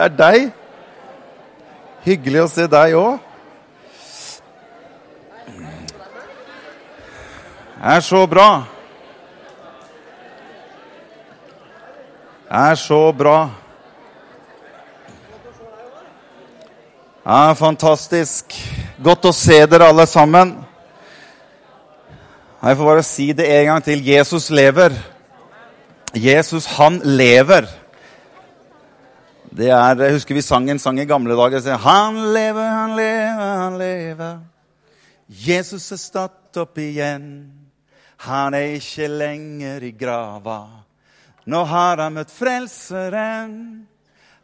Det er deg. Hyggelig å se deg òg. Det er så bra. Det er så bra. Ja, fantastisk. Godt å se dere alle sammen. Jeg får bare si det en gang til. Jesus lever. Jesus, han lever. Det er, jeg husker vi sang en sang i gamle dager. Så, han lever, han lever, han lever. Jesus er stått opp igjen. Han er ikke lenger i grava. Nå har han møtt Frelseren.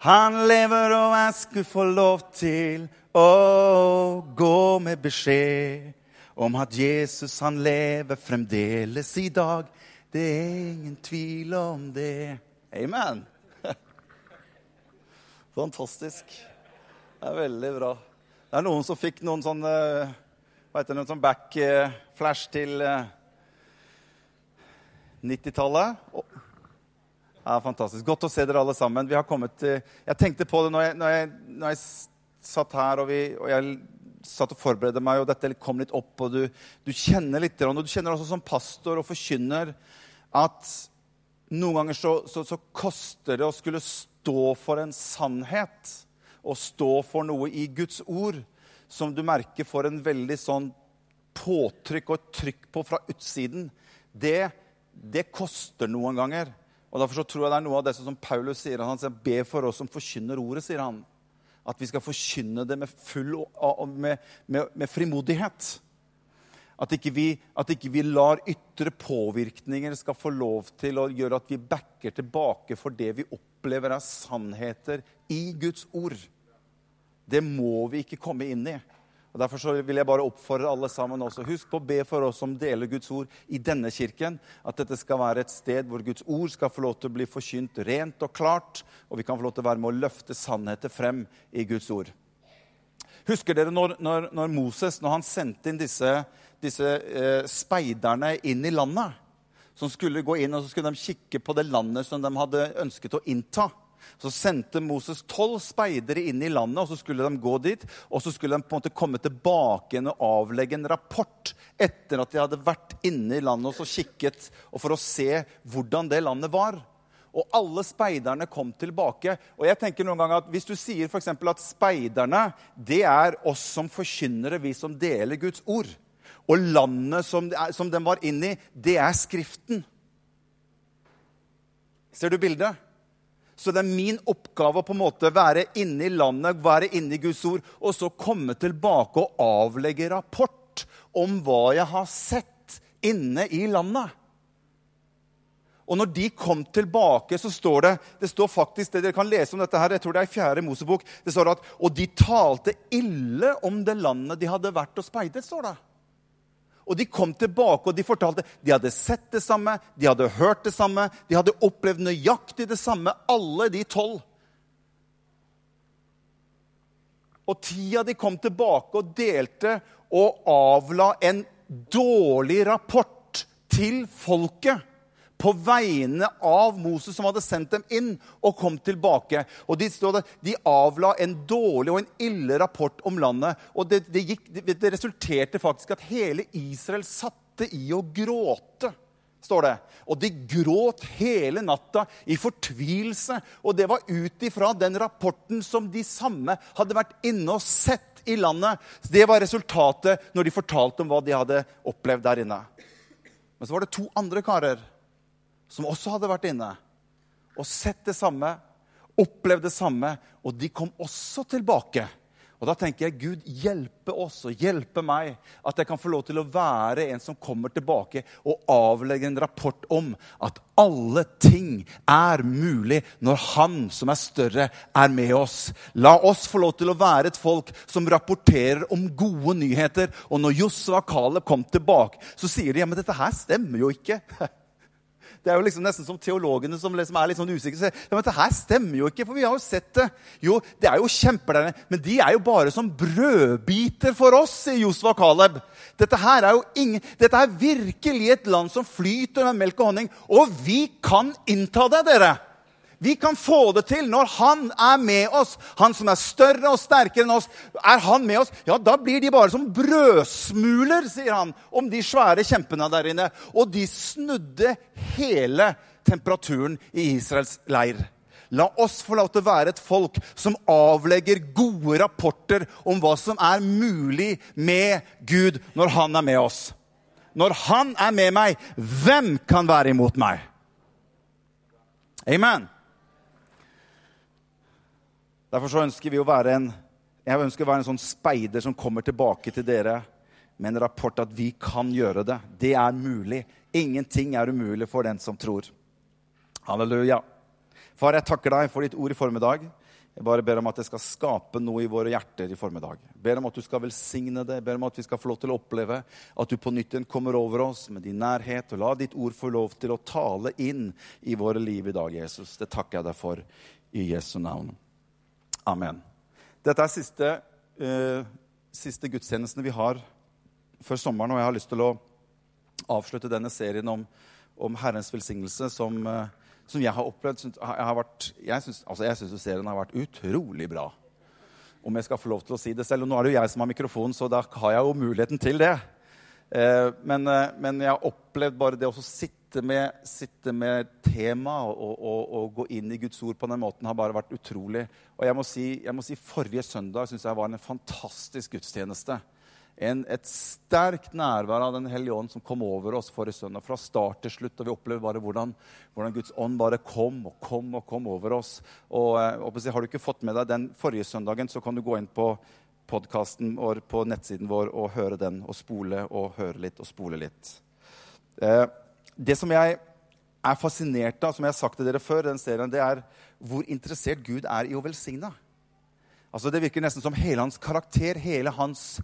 Han lever, og jeg skulle få lov til å gå med beskjed om at Jesus, han lever fremdeles i dag. Det er ingen tvil om det. Amen. Fantastisk. Det er veldig bra. Det er noen som fikk noen sånn hva heter det, sånn backflash til 90-tallet. Ja, fantastisk. Godt å se dere alle sammen. Vi har kommet til, Jeg tenkte på det når jeg, når jeg, når jeg satt her og, vi, og, jeg satt og forberedte meg, og dette kom litt opp, og du, du kjenner litt og Du kjenner også som pastor og forkynner at noen ganger så, så, så koster det å skulle stå for en sannhet og stå for noe i Guds ord som du merker får en veldig sånn påtrykk og trykk på fra utsiden. Det, det koster noen ganger. Og Derfor så tror jeg det er noe av det som Paulus sier. Han sier, Be for oss som forkynner ordet, sier han. At vi skal forkynne det med full med, med, med frimodighet. At ikke, vi, at ikke vi lar ytre påvirkninger skal få lov til å gjøre at vi backer tilbake for det vi opplever er sannheter i Guds ord. Det må vi ikke komme inn i. Og Derfor vil jeg bare oppfordre alle sammen også. Husk på å be for oss som deler Guds ord i denne kirken. At dette skal være et sted hvor Guds ord skal få lov til å bli forkynt rent og klart. Og vi kan få lov til å være med å løfte sannheter frem i Guds ord. Husker dere når, når, når Moses når han sendte inn disse, disse eh, speiderne inn i landet? Som skulle gå inn og så skulle de kikke på det landet som de hadde ønsket å innta. Så sendte Moses tolv speidere inn i landet, og så skulle de gå dit. Og så skulle de på en måte komme tilbake igjen og avlegge en rapport etter at de hadde vært inne i landet og så kikket, og for å se hvordan det landet var. Og alle speiderne kom tilbake. Og jeg tenker noen ganger at Hvis du sier for at speiderne det er oss som forkynnere, vi som deler Guds ord, og landet som, som den var inne i, det er Skriften Ser du bildet? Så det er min oppgave å på en måte være inne i landet, være inne i Guds ord, og så komme tilbake og avlegge rapport om hva jeg har sett inne i landet. Og når de kom tilbake, så står det det står faktisk det dere kan lese om dette her, jeg tror det er i fjerde Mosebok, det står at, Og de talte ille om det landet de hadde vært og speidet. står det. Og de kom tilbake og de fortalte de hadde sett det samme, de hadde hørt det samme, de hadde opplevd nøyaktig det samme, alle de tolv. Og tida de kom tilbake og delte og avla en dårlig rapport til folket på vegne av Moses, som hadde sendt dem inn, og kom tilbake. Og De, de avla en dårlig og en ille rapport om landet. Og det, det, gikk, det resulterte faktisk at hele Israel satte i å gråte. står det. Og de gråt hele natta i fortvilelse. Og det var ut ifra den rapporten som de samme hadde vært inne og sett i landet. Det var resultatet når de fortalte om hva de hadde opplevd der inne. Men så var det to andre karer som også hadde vært inne og sett det samme, opplevd det samme, og de kom også tilbake. Og Da tenker jeg Gud hjelpe oss og hjelpe meg, at jeg kan få lov til å være en som kommer tilbake og avlegger en rapport om at alle ting er mulig når Han som er større, er med oss. La oss få lov til å være et folk som rapporterer om gode nyheter. Og når Josua Caleb kom tilbake, så sier de ja, men dette her stemmer jo ikke. Det er jo liksom nesten som teologene som liksom er litt sånn usikre. Ja, men dette her stemmer jo ikke, for vi har jo sett det. Jo, det er jo kjempelærere, men de er jo bare som brødbiter for oss, sier Josva Caleb. Dette her er jo ingen, dette er virkelig et land som flyter med melk og honning. Og vi kan innta det, dere! Vi kan få det til når han er med oss. Han som er større og sterkere enn oss. Er han med oss, ja, da blir de bare som brødsmuler, sier han om de svære kjempene der inne. Og de snudde hele temperaturen i Israels leir. La oss få lov til å være et folk som avlegger gode rapporter om hva som er mulig med Gud når han er med oss. Når han er med meg, hvem kan være imot meg? Amen. Derfor så ønsker vi å være en jeg ønsker å være en sånn speider som kommer tilbake til dere med en rapport at vi kan gjøre det. Det er mulig. Ingenting er umulig for den som tror. Halleluja. Far, jeg takker deg for ditt ord i formiddag. Jeg bare ber om at det skal skape noe i våre hjerter i formiddag. Jeg ber om at du skal velsigne det. Jeg ber om at vi skal få lov til å oppleve at du på nytt kommer over oss med din nærhet. Og la ditt ord få lov til å tale inn i våre liv i dag, Jesus. Det takker jeg deg for i Jesu navn. Amen. Dette er siste, uh, siste gudstjenesten vi har før sommeren, og jeg har lyst til å avslutte denne serien om, om Herrens velsignelse, som, uh, som, jeg har opplevd. Jeg, har jeg syns altså serien har vært utrolig bra. Om jeg skal få lov til å si det selv. Og nå er det jo jeg som har mikrofonen, så da har jeg jo muligheten til det. Uh, men, men, jeg har opplevd bare det å sitte med, sitte med tema og, og, og, gå inn i Guds ord på den måten har bare vært utrolig. Og jeg må si, jeg må si Forrige søndag synes jeg var en fantastisk gudstjeneste. En, et sterkt nærvær av Den hellige ånd som kom over oss forrige søndag. Fra start til slutt. Og vi opplevde bare hvordan, hvordan Guds ånd bare kom og kom og kom over oss. Og, eh, og Har du ikke fått med deg den forrige søndagen, så kan du gå inn på podkasten vår på nettsiden vår og høre den. Og spole og høre litt og spole litt. Eh, det som jeg er fascinert av, som jeg har sagt til dere før, den serien, det er hvor interessert Gud er i å velsigne. Altså, det virker nesten som hele hans karakter, hele hans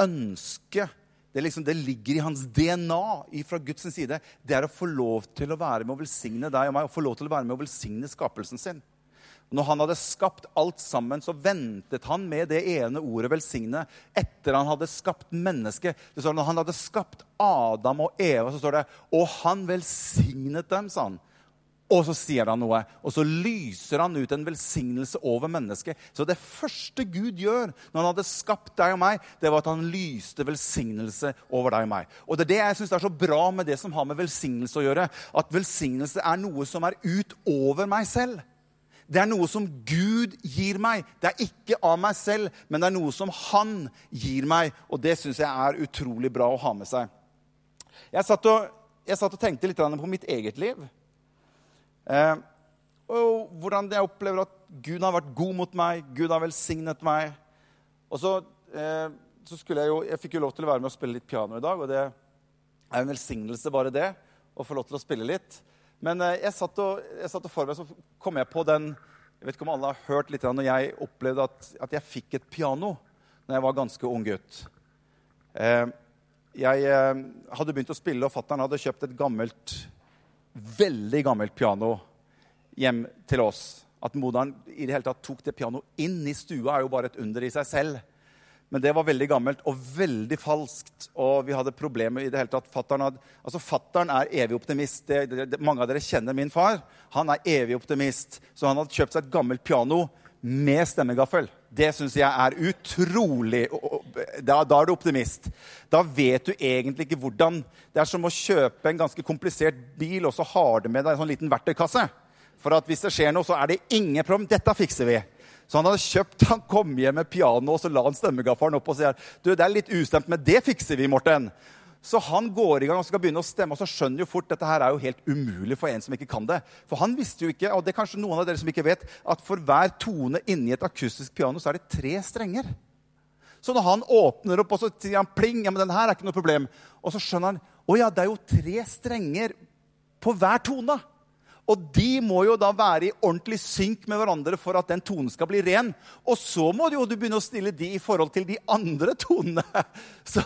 ønske det, liksom, det ligger i hans DNA fra Guds side. Det er å få lov til å være med å velsigne deg og meg, og få lov til å være med å velsigne skapelsen sin. Når han hadde skapt alt sammen, så ventet han med det ene ordet 'velsigne' etter han hadde skapt mennesket. Det står Når han hadde skapt Adam og Eva, så står det 'Og han velsignet dem', sa han. Og så sier han noe, og så lyser han ut en velsignelse over mennesket. Så det første Gud gjør når han hadde skapt deg og meg, det var at han lyste velsignelse over deg og meg. Og det er det jeg syns er så bra med det som har med velsignelse å gjøre. At velsignelse er noe som er utover meg selv. Det er noe som Gud gir meg. Det er ikke av meg selv, men det er noe som Han gir meg. Og det syns jeg er utrolig bra å ha med seg. Jeg satt og, jeg satt og tenkte litt på mitt eget liv. Eh, og hvordan jeg opplever at Gud har vært god mot meg, Gud har velsignet meg. Og så, eh, så skulle jeg jo Jeg fikk jo lov til å være med og spille litt piano i dag, og det er en velsignelse, bare det, å få lov til å spille litt. Men eh, jeg satt og, jeg satt og forberedte, så kom jeg på den Jeg vet ikke om alle har hørt litt når jeg opplevde at, at jeg fikk et piano når jeg var ganske ung gutt. Eh, jeg eh, hadde begynt å spille, og fattern hadde kjøpt et gammelt, veldig gammelt piano hjem til oss. At moderen i det hele tatt tok det pianoet inn i stua, er jo bare et under i seg selv. Men det var veldig gammelt og veldig falskt. Og vi hadde problemer i det hele tatt. Fatteren, altså er evig optimist. Det, det, det, mange av dere kjenner min far. Han er evig optimist. Så han hadde kjøpt seg et gammelt piano med stemmegaffel. Det syns jeg er utrolig da, da, er du optimist. Da vet du egentlig ikke hvordan Det er som å kjøpe en ganske komplisert bil, og så har du med deg en sånn liten verktøykasse. For at hvis det skjer noe, så er det ingen problem. Dette fikser vi. Så han hadde kjøpt, han kom hjem med piano, og så la han stemmegaffelen opp og sier du, det er litt ustemt, men det fikser vi, Morten. Så han går i gang og skal begynne å stemme, og så skjønner jo fort dette her er jo helt umulig for en som ikke kan det. For han visste jo ikke, og det er kanskje noen av dere som ikke vet, at for hver tone inni et akustisk piano så er det tre strenger. Så når han åpner opp, og så sier han pling, ja, men den her er ikke noe problem. Og så skjønner han å ja, det er jo tre strenger på hver tone. Og de må jo da være i ordentlig synk med hverandre for at den tonen skal bli ren. Og så må du jo begynne å stille de i forhold til de andre tonene. Så,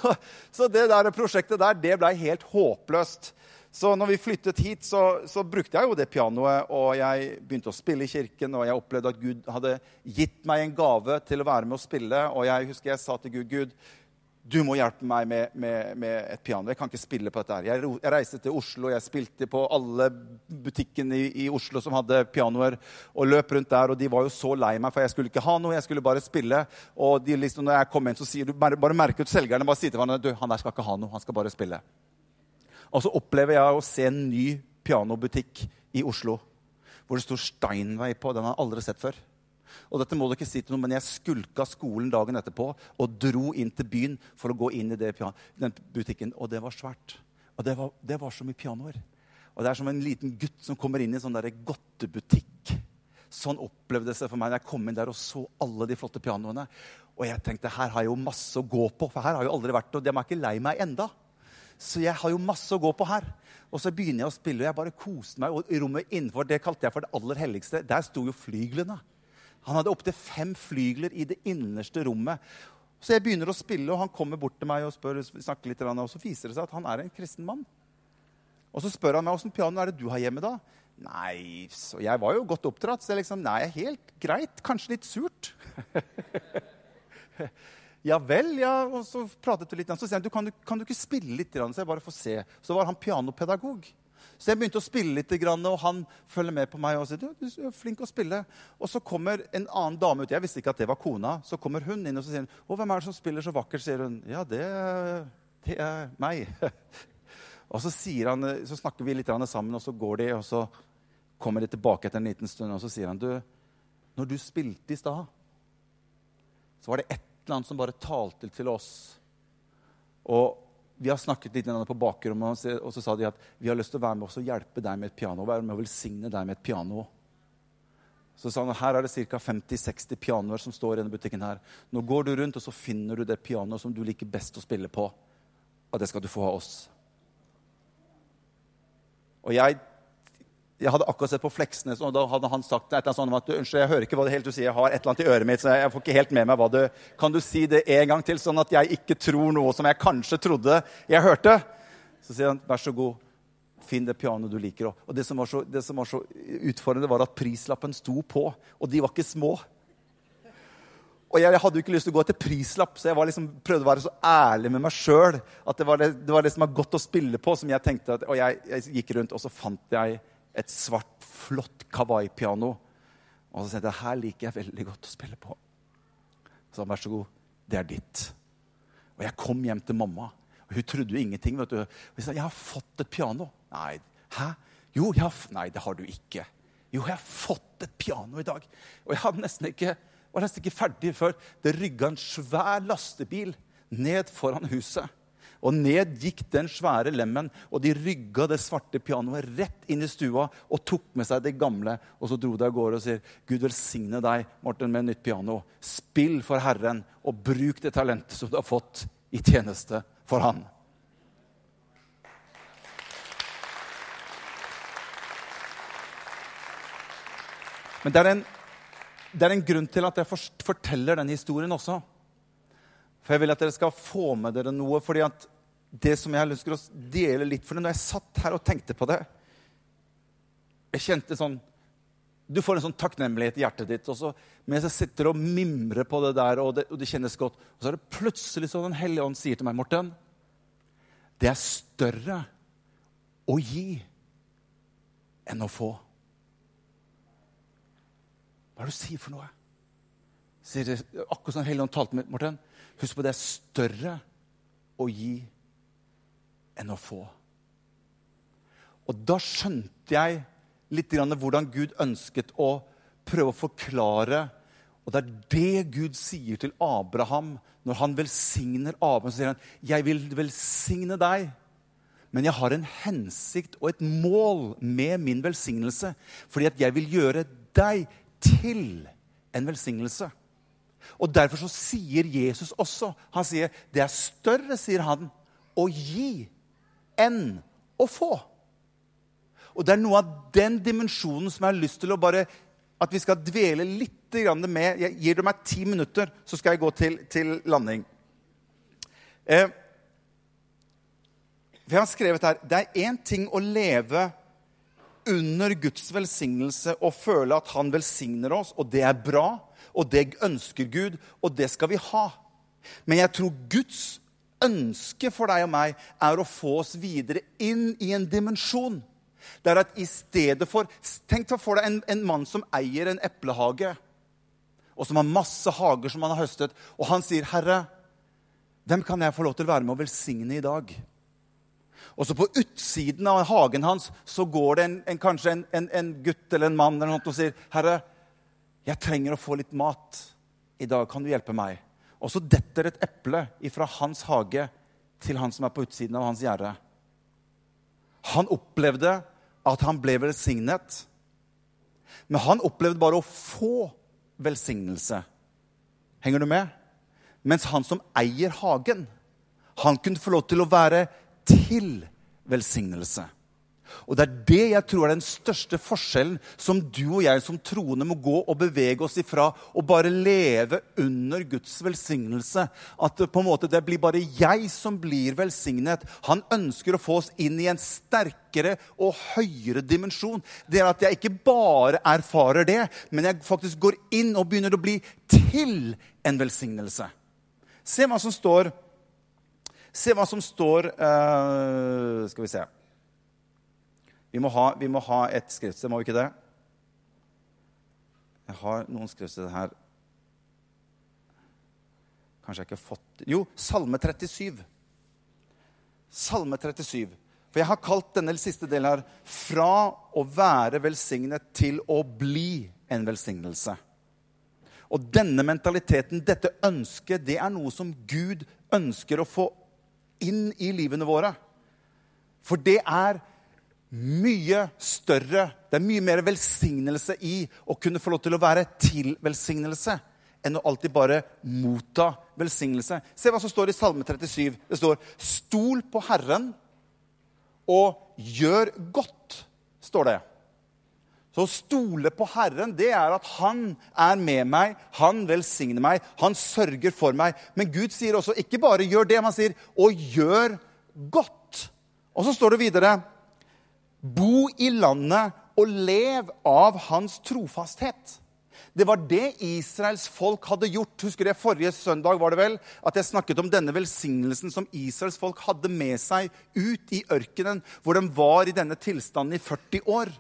så det der prosjektet der, det blei helt håpløst. Så når vi flyttet hit, så, så, brukte jeg jo det pianoet, og jeg begynte å spille i kirken. Og jeg opplevde at Gud hadde gitt meg en gave til å være med å spille. Og jeg husker jeg sa til Gud, Gud, du må hjelpe meg med, med, med, et piano. Jeg kan ikke spille på dette. her. Jeg, jeg reiste til Oslo, jeg spilte på alle butikkene i, i, Oslo som hadde pianoer, og løp rundt der. Og de var jo så lei meg, for jeg skulle ikke ha noe, jeg skulle bare spille. Og liksom, når jeg kom inn, så sier du bare, bare merker ut selgerne bare sier til hverandre du, han der skal ikke ha noe, han skal bare spille. Og så opplever jeg å se en ny pianobutikk i Oslo hvor det står Steinway på. Den har jeg aldri sett før. Og dette må du ikke si til noen, men jeg skulka skolen dagen etterpå og dro inn til byen for å gå inn i den butikken. Og det var svært. Og det var, det var så mye pianoer. Og det er som en liten gutt som kommer inn i en sånn godtebutikk. Sånn opplevdes det for meg da jeg kom inn der og så alle de flotte pianoene. Og jeg tenkte her har jeg jo masse å gå på, for her har jeg jo aldri vært. Og de er ikke lei meg enda. Så jeg har jo masse å gå på her. Og så begynner jeg å spille, og jeg bare koste meg. Og rommet innenfor det kalte jeg for det aller helligste. Der sto jo flyglene. Han hadde opptil fem flygler i det innerste rommet. Så jeg begynner å spille, og han kommer bort til meg og spør, snakker litt, og så viser det seg at han er en kristen mann. Og så spør han meg åssen piano er det du har hjemme da. Nei, så jeg var jo godt oppdratt, så jeg liksom Nei, helt greit. Kanskje litt surt. ja vel, ja. Og så pratet vi litt. og Så sier han du kan, kan du ikke spille litt, så jeg bare får se. Så var han pianopedagog. Så jeg begynte å spille litt, og han følger med på meg og sier du, er flink å spille. Og så kommer en annen dame ut. Jeg visste ikke at det var kona. Så kommer hun inn og sier hun, hvem er det som spiller så vakkert? sier hun. Ja, det, det er meg. og så, han, så, snakker vi litt sammen, og så går de, og så kommer de tilbake etter en liten stund, og så sier han du, når du spilte i stad, så var det et eller annet som bare talte til oss. Og vi har snakket litt på bakrommet, og så sa de at vi har lyst til å være med oss og hjelpe deg med et piano. være med og velsigne deg med et piano. Så sa han her er det ca. 50-60 pianoer som står i denne butikken. her. Nå går du rundt og så finner du det pianoet som du liker best å spille på. Og det skal du få av oss. Og jeg jeg hadde akkurat sett på Fleksnes, og da hadde han sagt et sånt om unnskyld, jeg hører ikke hva det helt du sier, jeg har et eller annet i øret mitt, så jeg får ikke helt med meg hva du Kan du si det en gang til, sånn at jeg ikke tror noe som jeg kanskje trodde jeg hørte? Så sier han, vær så god, finn det pianoet du liker. Og det som, så, det som var så utfordrende, var at prislappen sto på, og de var ikke små. Og jeg hadde jo ikke lyst til å gå etter prislapp, så jeg liksom, prøvde å være så ærlig med meg sjøl at det var det, det var det, som var godt å spille på. som jeg tenkte at, Og jeg, jeg gikk rundt, og så fant jeg et svart, flott Kawai-piano. Og så sa jeg her liker jeg veldig godt å spille på. Så han vær så god, det er ditt. Og jeg kom hjem til mamma, og hun trodde jo ingenting. vet du. Jeg sa, 'Jeg har fått et piano.' Nei. Hæ? Jo, jeg har, nei, det har du ikke. Jo, jeg har fått et piano i dag. Og jeg hadde nesten ikke, var nesten ikke ferdig før det rygga en svær lastebil ned foran huset. Og ned gikk den svære lemmen, og de rygga det svarte pianoet rett inn i stua og tok med seg det gamle. Og så dro de av gårde og sier, 'Gud velsigne deg, Morten, med nytt piano.' 'Spill for Herren, og bruk det talentet som du har fått i tjeneste for Han.' Men det er, en, det er en grunn til at jeg forteller den historien også. For jeg vil at dere skal få med dere noe. fordi at det som jeg ønsker å dele litt for deg Når jeg satt her og tenkte på det Jeg kjente sånn Du får en sånn takknemlighet i hjertet ditt. og så, Mens jeg sitter og mimrer på det der, og det, og det kjennes godt, og så er det plutselig sånn Den hellige ånd sier til meg, Morten Det er større å gi enn å få. Hva er det du sier for noe? Sier akkurat som Helligånd talte med Morten. Husk på det er større å gi enn å få. Og da skjønte jeg litt hvordan Gud ønsket å prøve å forklare. Og det er det Gud sier til Abraham når han velsigner Abraham. Så sier han, 'Jeg vil velsigne deg, men jeg har en hensikt og et mål med min velsignelse.' 'Fordi at jeg vil gjøre deg til en velsignelse.' Og Derfor så sier Jesus også Han sier, 'Det er større', sier han, 'å gi enn å få. Og det er noe av den dimensjonen som jeg har lyst til å bare at vi skal dvele litt med. Jeg gir du meg ti minutter, så skal jeg gå til, til landing. Eh, vi har skrevet her det er én ting å leve under Guds velsignelse og føle at han velsigner oss, og det er bra, og det ønsker Gud, og det skal vi ha. Men jeg tror Guds ønske for deg og meg er å få oss videre inn i en dimensjon. Det er at i stedet for Tenk deg for deg en, en mann som eier en eplehage, og som har masse hager som han har høstet, og han sier, 'Herre, hvem kan jeg få lov til å være med å velsigne i dag?' Og så på utsiden av hagen hans så går det en, en, kanskje en, en, gutt eller en mann eller noe og sier, 'Herre, jeg trenger å få litt mat. I dag kan du hjelpe meg.' Og så detter et eple fra hans hage til han som er på utsiden av hans gjerde. Han opplevde at han ble velsignet. Men han opplevde bare å få velsignelse. Henger du med? Mens han som eier hagen, han kunne få lov til å være til velsignelse. Og Det er det jeg tror er den største forskjellen som du og jeg som troende må gå og bevege oss ifra. Og bare leve under Guds velsignelse. At det, på en måte det blir bare jeg som blir velsignet. Han ønsker å få oss inn i en sterkere og høyere dimensjon. Det er at jeg ikke bare erfarer det, men jeg faktisk går inn og begynner å bli til en velsignelse. Se hva som står Se hva som står uh, Skal vi se. Vi må, ha, vi må ha et skriftsted, må vi ikke det? Jeg har noen skriftsteder her. Kanskje jeg ikke har fått Jo, Salme 37. Salme 37. For jeg har kalt denne siste delen her 'fra å være velsignet til å bli en velsignelse'. Og denne mentaliteten, dette ønsket, det er noe som Gud ønsker å få inn i livene våre. For det er mye større, det er mye mer velsignelse i å kunne få lov til å være til velsignelse enn å alltid bare motta velsignelse. Se hva som står i Salme 37. Det står 'Stol på Herren og gjør godt', står det. Så å stole på Herren, det er at han er med meg, han velsigner meg, han sørger for meg. Men Gud sier også ikke bare 'gjør det', han sier 'og gjør godt'. Og så står det videre 'Bo i landet og lev av hans trofasthet'. Det var det Israels folk hadde gjort. Husker det Forrige søndag var det vel, at jeg snakket om denne velsignelsen som Israels folk hadde med seg ut i ørkenen, hvor de var i denne tilstanden i 40 år.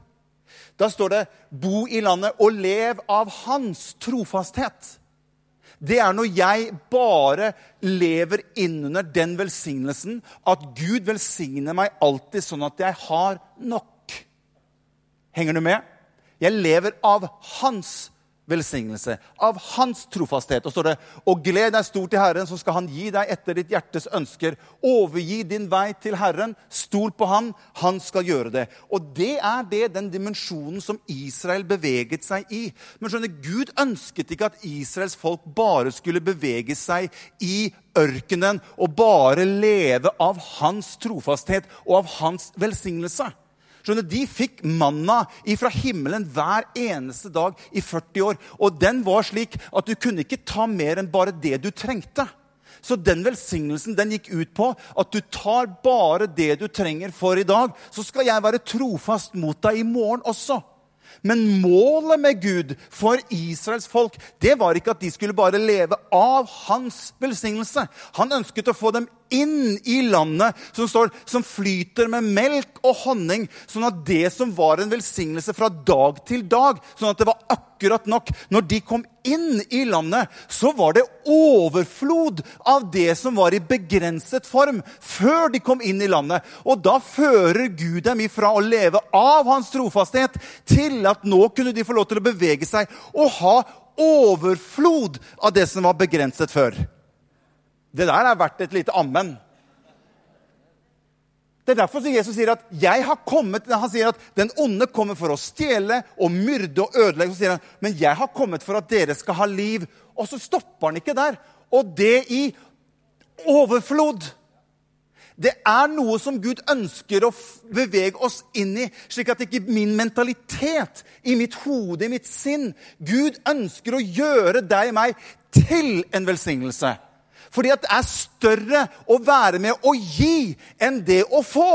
Da står det 'bo i landet og lev av hans trofasthet'. Det er når jeg bare lever innunder den velsignelsen at Gud velsigner meg alltid sånn at jeg har nok. Henger du med? Jeg lever av hans velsignelse, av hans trofasthet. Og står det, og gled deg stort til Herren, så skal han gi deg etter ditt hjertes ønsker. Overgi din vei til Herren, stol på han, han skal gjøre det. Og det er det, den dimensjonen som Israel beveget seg i. Men skjønner, Gud ønsket ikke at Israels folk bare skulle bevege seg i ørkenen og bare leve av hans trofasthet og av hans velsignelse. Skjønner, De fikk manna fra himmelen hver eneste dag i 40 år. Og den var slik at du kunne ikke ta mer enn bare det du trengte. Så den velsignelsen den gikk ut på at du tar bare det du trenger for i dag. Så skal jeg være trofast mot deg i morgen også. Men målet med Gud for Israels folk det var ikke at de skulle bare leve av hans velsignelse. Han ønsket å få dem inn i landet som, står, som flyter med melk og honning, sånn at det som var en velsignelse fra dag til dag, sånn at det var akkurat nok Når de kom inn i landet, så var det overflod av det som var i begrenset form, før de kom inn i landet. Og da fører Gud dem ifra å leve av hans trofasthet til at nå kunne de få lov til å bevege seg og ha overflod av det som var begrenset før. Det der er verdt et lite ammen. Det er derfor Jesus sier at jeg har kommet, han sier at den onde kommer for å stjele og myrde og ødelegge. Så sier han, men jeg har kommet for at dere skal ha liv. Og så stopper han ikke der. Og det i overflod. Det er noe som Gud ønsker å bevege oss inn i, slik at ikke min mentalitet, i mitt hode, i mitt sinn Gud ønsker å gjøre deg og meg til en velsignelse. Fordi det er større å være med å gi enn det å få.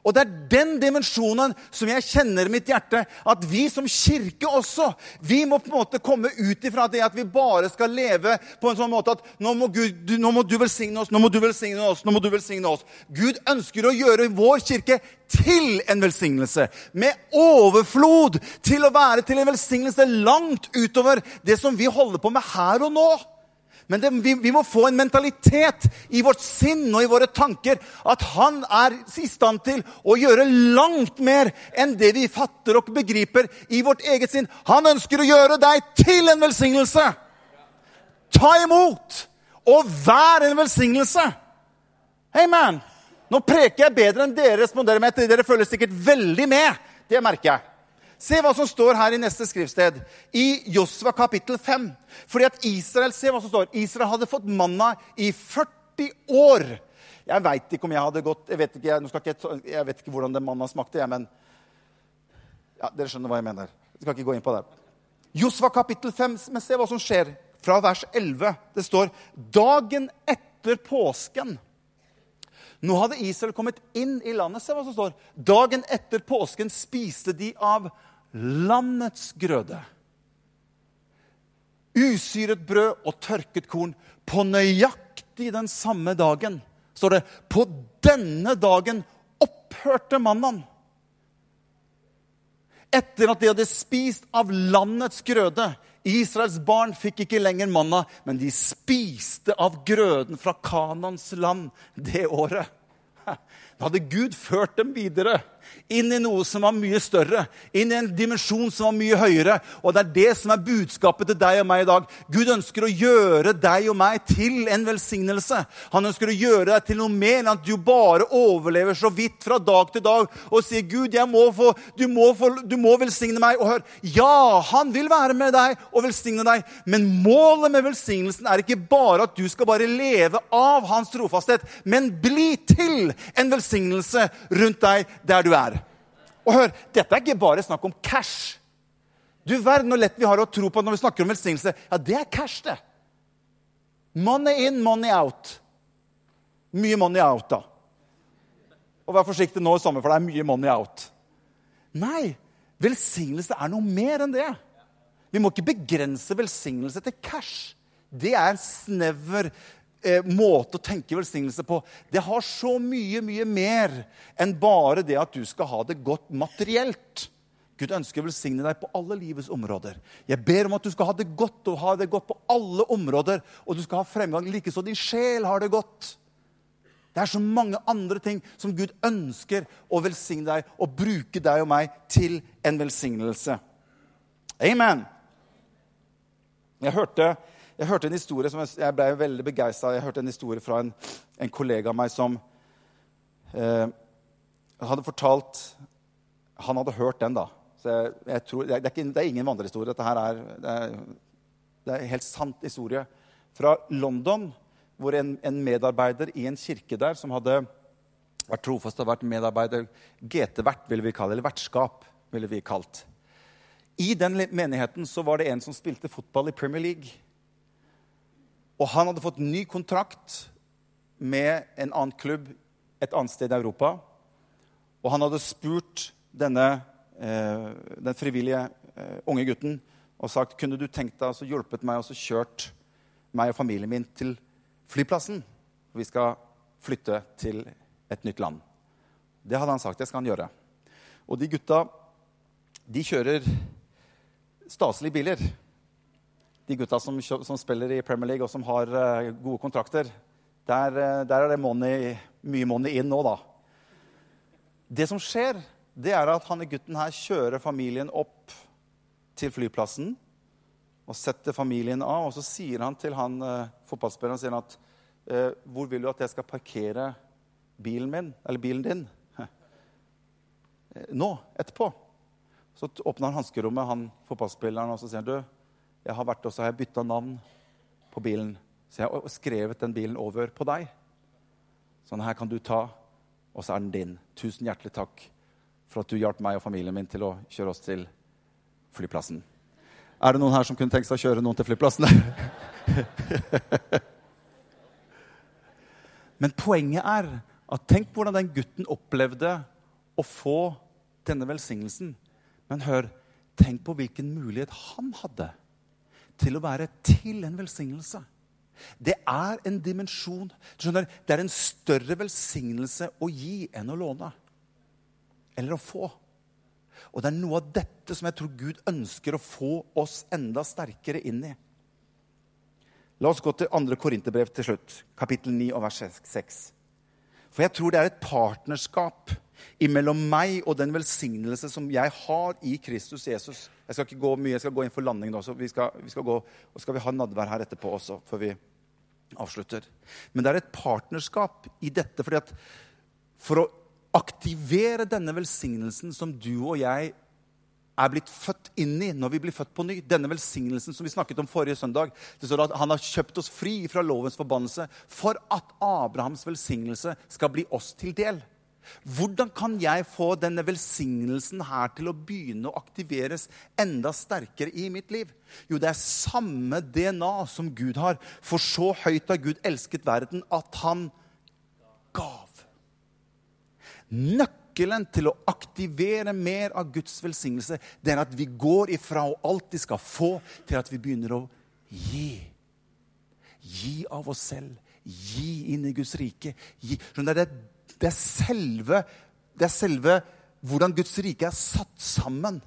Og det er den dimensjonen som jeg kjenner i mitt hjerte. At vi som kirke også vi må på en måte komme ut ifra det at vi bare skal leve på en sånn måte at nå må, Gud, nå må du velsigne oss, nå må du velsigne oss. nå må du velsigne oss. Gud ønsker å gjøre vår kirke til en velsignelse. Med overflod til å være til en velsignelse langt utover det som vi holder på med her og nå. Men det, vi, vi, må få en mentalitet i vårt sinn og i våre tanker at han er i stand til å gjøre langt mer enn det vi fatter og begriper i vårt eget sinn. Han ønsker å gjøre deg til en velsignelse. Ta imot og vær en velsignelse. Amen. Nå preker jeg bedre enn dere responderer med. Dere følger sikkert veldig med. Det merker jeg. Se hva som står her i neste skriftsted, i Josva kapittel 5. Fordi at Israel se hva som står, Israel hadde fått manna i 40 år. Jeg veit ikke om jeg hadde gått Jeg vet ikke, jeg, ikke, jeg vet ikke hvordan den manna smakte, jeg, men ja, dere skjønner hva jeg mener. Jeg skal ikke gå inn på det. Josva kapittel 5, men se hva som skjer fra vers 11. Det står dagen etter påsken. Nå hadde Israel kommet inn i landet. Se hva som står. Dagen etter påsken spiste de av landets grøde. Usyret brød og tørket korn. På nøyaktig den samme dagen står det på denne dagen opphørte mannen. Etter at de hadde spist av landets grøde. Israels barn fikk ikke lenger manna, men de spiste av grøden fra Kanans land det året. Da hadde Gud ført dem videre inn i noe som var mye større, inn i en dimensjon som var mye høyere. Og det er det som er budskapet til deg og meg i dag. Gud ønsker å gjøre deg og meg til en velsignelse. Han ønsker å gjøre deg til noe mer enn at du bare overlever så vidt fra dag til dag og sier, 'Gud, må få, du, må få, du må velsigne meg.' Og hør, ja, han vil være med deg og velsigne deg, men målet med velsignelsen er ikke bare at du skal bare leve av hans trofasthet, men bli til en velsignelse rundt deg der du er. Og hør, dette er ikke bare snakk om cash. Du verden hvor lett vi har å tro på når vi snakker om velsignelse. Ja, det er cash, det. Money in, money out. Mye money out, da. Og vær forsiktig nå i sommer, for det er mye money out. Nei, velsignelse er noe mer enn det. Vi må ikke begrense velsignelse til cash. Det er en snever eh, måte å tenke velsignelse på. Det har så mye, mye mer enn bare det at du skal ha det godt materielt. Gud ønsker å velsigne deg på alle livets områder. Jeg ber om at du skal ha det godt og ha det godt på alle områder. Og du skal ha fremgang likeså din sjel har det godt. Det er så mange andre ting som Gud ønsker å velsigne deg og bruke deg og meg til en velsignelse. Amen. Jeg hørte jeg hørte en historie som jeg, ble veldig begeistra Jeg hørte en historie fra en, en kollega av meg som eh, hadde fortalt Han hadde hørt den, da. Jeg, jeg tror, det, er ikke, det, er ingen vandrehistorie. Dette her er, det er, det er en helt sant historie. Fra London, hvor en, en, medarbeider i en kirke der som hadde vært trofast og vært medarbeider GT-vert, ville vi kalle eller vertskap, ville vi kalt. I den menigheten så var det en som spilte fotball i Premier League. Og han hadde fått ny kontrakt med en annen klubb et annet sted i Europa. Og han hadde spurt denne, eh, den frivillige eh, unge gutten og sagt kunne du tenkt deg å hjulpet meg og kjørt meg og familien min til flyplassen. Vi skal flytte til et nytt land. Det hadde han sagt. Det skal han gjøre. Og de gutta de kjører staselige biler de gutta som, som, spiller i Premier League og som har uh, gode kontrakter, der, uh, der, er det money, mye money inn nå, da. Det som skjer, det er at han gutten her kjører familien opp til flyplassen og setter familien av. Og så sier han til han uh, fotballspilleren sier han at hvor vil du at jeg skal parkere bilen min, eller bilen din? Nå, etterpå. Så åpner han hanskerommet, han fotballspilleren, og så sier han du, jeg har vært og jeg bytta navn på bilen. Så jeg har skrevet den bilen over på deg. Sånn her kan du ta, og så er den din. Tusen hjertelig takk for at du hjalp meg og familien min til å kjøre oss til flyplassen. Er det noen her som kunne tenkt seg å kjøre noen til flyplassen? Men poenget er at tenk hvordan den gutten opplevde å få denne velsignelsen. Men hør, tenk på hvilken mulighet han hadde til å være til en velsignelse. Det er en dimensjon du skjønner, Det er en større velsignelse å gi enn å låne. Eller å få. Og det er noe av dette som jeg tror Gud ønsker å få oss enda sterkere inn i. La oss gå til 2. Korinterbrev til slutt, kapittel 9 og vers 6. For jeg tror det er et partnerskap imellom meg og den velsignelse som jeg har i Kristus Jesus. Jeg skal ikke gå mye, jeg skal gå inn for landing nå, så vi skal, vi skal gå, og skal vi ha nadvær her etterpå også. før vi avslutter. Men det er et partnerskap i dette. fordi at For å aktivere denne velsignelsen som du og jeg er blitt født inn i når vi blir født på ny. Denne velsignelsen som vi snakket om forrige søndag. Det står at Han har kjøpt oss fri fra lovens forbannelse for at Abrahams velsignelse skal bli oss til del. Hvordan kan jeg få denne velsignelsen her til å begynne å aktiveres enda sterkere i mitt liv? Jo, det er samme DNA som Gud har. For så høyt har Gud elsket verden at han gav. Nøkkelen til å aktivere mer av Guds velsignelse, det er at vi går ifra å alltid skal få, til at vi begynner å gi. Gi av oss selv. Gi inn i Guds rike. Gi. Det, er, det, er selve, det er selve hvordan Guds rike er satt sammen.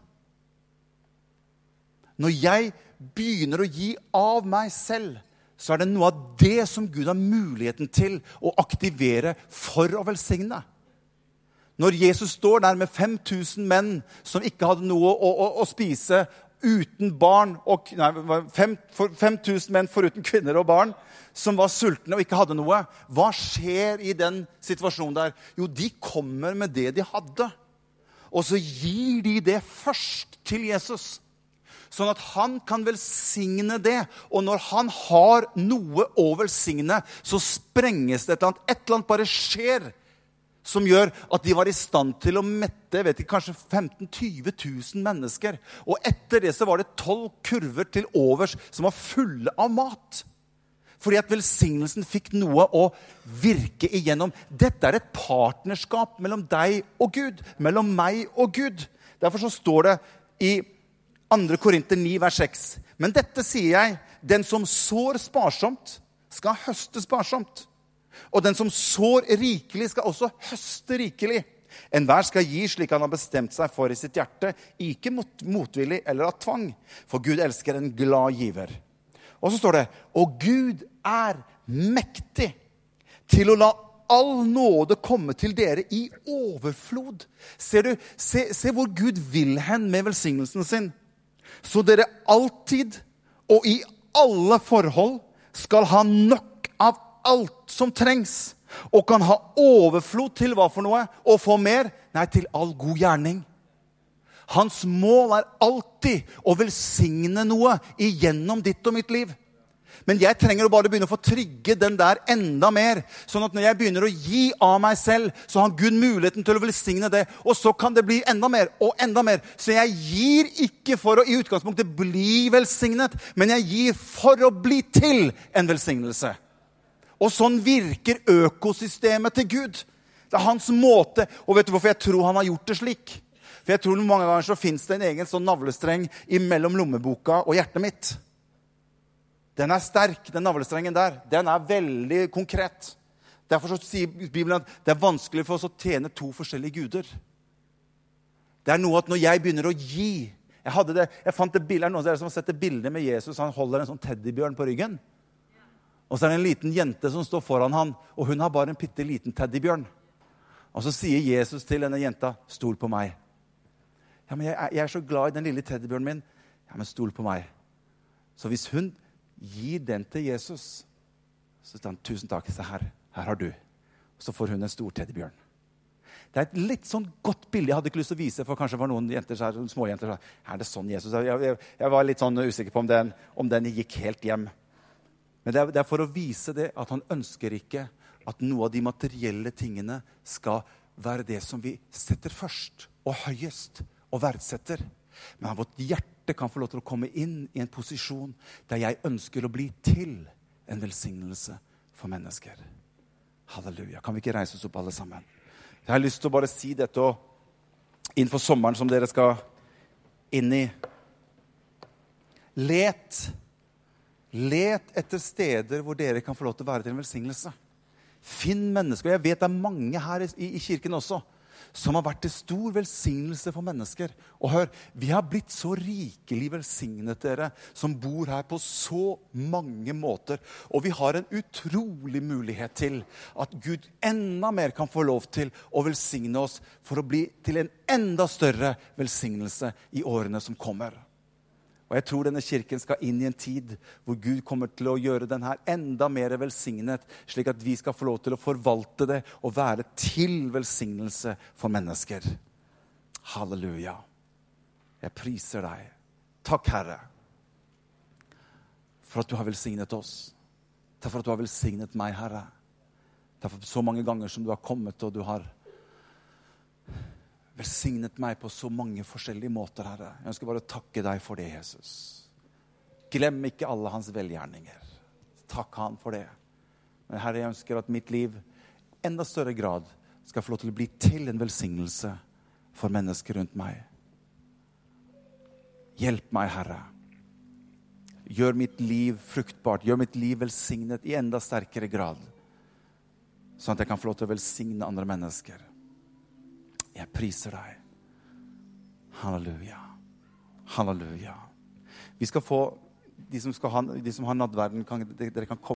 Når jeg begynner å gi av meg selv, så er det noe av det som Gud har muligheten til å aktivere for å velsigne. Når Jesus står der med 5000 menn som ikke hadde noe å, å, å spise, uten barn og, nei, 5000 menn foruten kvinner og barn som var sultne og ikke hadde noe. Hva skjer i den situasjonen der? Jo, de kommer med det de hadde. Og så gir de det først til Jesus. Sånn at han kan velsigne det. Og når han har noe å velsigne, så sprenges det et eller annet. Et eller annet bare skjer som gjør at de var i stand til å mette vet ikke, kanskje 15 000-20 000 mennesker. Og etter det så var det tolv kurver til overs som var fulle av mat. Fordi at velsignelsen fikk noe å virke igjennom. Dette er et partnerskap mellom deg og Gud. Mellom meg og Gud. Derfor så står det i 2. Korinter 9, vers 6. Men dette sier jeg. Den som sår sparsomt, skal høste sparsomt. Og den som sår rikelig, skal også høste rikelig. Enhver skal gi slik han har bestemt seg for i sitt hjerte, ikke mot, motvillig eller av tvang. For Gud elsker en glad giver. Og så står det Og Gud er mektig til å la all nåde komme til dere i overflod. Ser du, se, se hvor Gud vil hen med velsignelsen sin. Så dere alltid og i alle forhold skal ha nok alt som trengs, og kan ha overflod til hva for noe? Å få mer? Nei, til all god gjerning. Hans mål er alltid å velsigne noe igjennom ditt og mitt liv. Men jeg trenger å bare begynne å få trigge den der enda mer. Sånn at når jeg begynner å gi av meg selv, så har Gud muligheten til å velsigne det. Og så kan det bli enda mer og enda mer. Så jeg gir ikke for å i utgangspunktet bli velsignet, men jeg gir for å bli til en velsignelse. Og sånn virker økosystemet til Gud. Det er hans måte. Og vet du hvorfor jeg tror han har gjort det slik? For jeg tror Mange ganger så fins det en egen sånn navlestreng mellom lommeboka og hjertet mitt. Den er sterk, den navlestrengen der. Den er veldig konkret. Derfor sier Bibelen at det er vanskelig for oss å tjene to forskjellige guder. Det er noe at når jeg begynner å gi Jeg, det, jeg fant det bildet, noen av dere som har sett det bildet med Jesus. Han holder en sånn teddybjørn på ryggen. Og så er det en liten jente som står foran han, og hun har bare en bitte liten teddybjørn. Og så sier Jesus til denne jenta, 'Stol på meg'. Ja, men jeg, jeg er så glad i den lille teddybjørnen min. Ja, men stol på meg. Så hvis hun gir den til Jesus, så sier han, 'Tusen takk, se her. Her har du.' Så får hun en stor teddybjørn. Det er et litt sånn godt bilde jeg hadde ikke lyst til å vise. for kanskje var noen jenter, småjenter, Er det sånn Jesus jeg, jeg, jeg, var litt sånn usikker på om den, om den gikk helt hjem. Men det er, for å vise det at han ønsker ikke at noe av de materielle tingene skal være det som vi setter først og høyest og verdsetter. Men at vårt hjerte kan få lov til å komme inn i en posisjon der jeg ønsker å bli til en velsignelse for mennesker. Halleluja. Kan vi ikke reise oss opp, alle sammen? Jeg har lyst til å bare si dette og innenfor sommeren som dere skal inn i. Let. Let etter steder hvor dere kan få lov til å være til en velsignelse. Finn mennesker. Jeg vet det er mange her i, i kirken også som har vært til stor velsignelse for mennesker. Og hør, vi har blitt så rikelig velsignet, dere som bor her, på så mange måter. Og vi har en utrolig mulighet til at Gud enda mer kan få lov til å velsigne oss for å bli til en enda større velsignelse i årene som kommer. Og jeg tror denne kirken skal inn i en tid hvor Gud kommer til å gjøre den her enda mer velsignet, slik at vi skal få lov til å forvalte det og være til velsignelse for mennesker. Halleluja. Jeg priser deg. Takk, Herre, for at du har velsignet oss. Takk for at du har velsignet meg, Herre. Takk for så mange ganger som du har kommet og du har velsignet meg på så mange forskjellige måter, Herre. Jeg ønsker bare å takke deg for det, Jesus. Glem ikke alle hans velgjerninger. Takk han for det. Men Herre, jeg ønsker at mitt liv enda større grad skal få lov til å bli til en velsignelse for mennesker rundt meg. Hjelp meg, Herre. Gjør mitt liv fruktbart, gjør mitt liv velsignet i enda sterkere grad. Sånn at jeg kan få lov til å velsigne andre mennesker. Jeg priser deg. Halleluja. Halleluja. Vi skal få De som, ha, de som har nattverden, kan, dere kan komme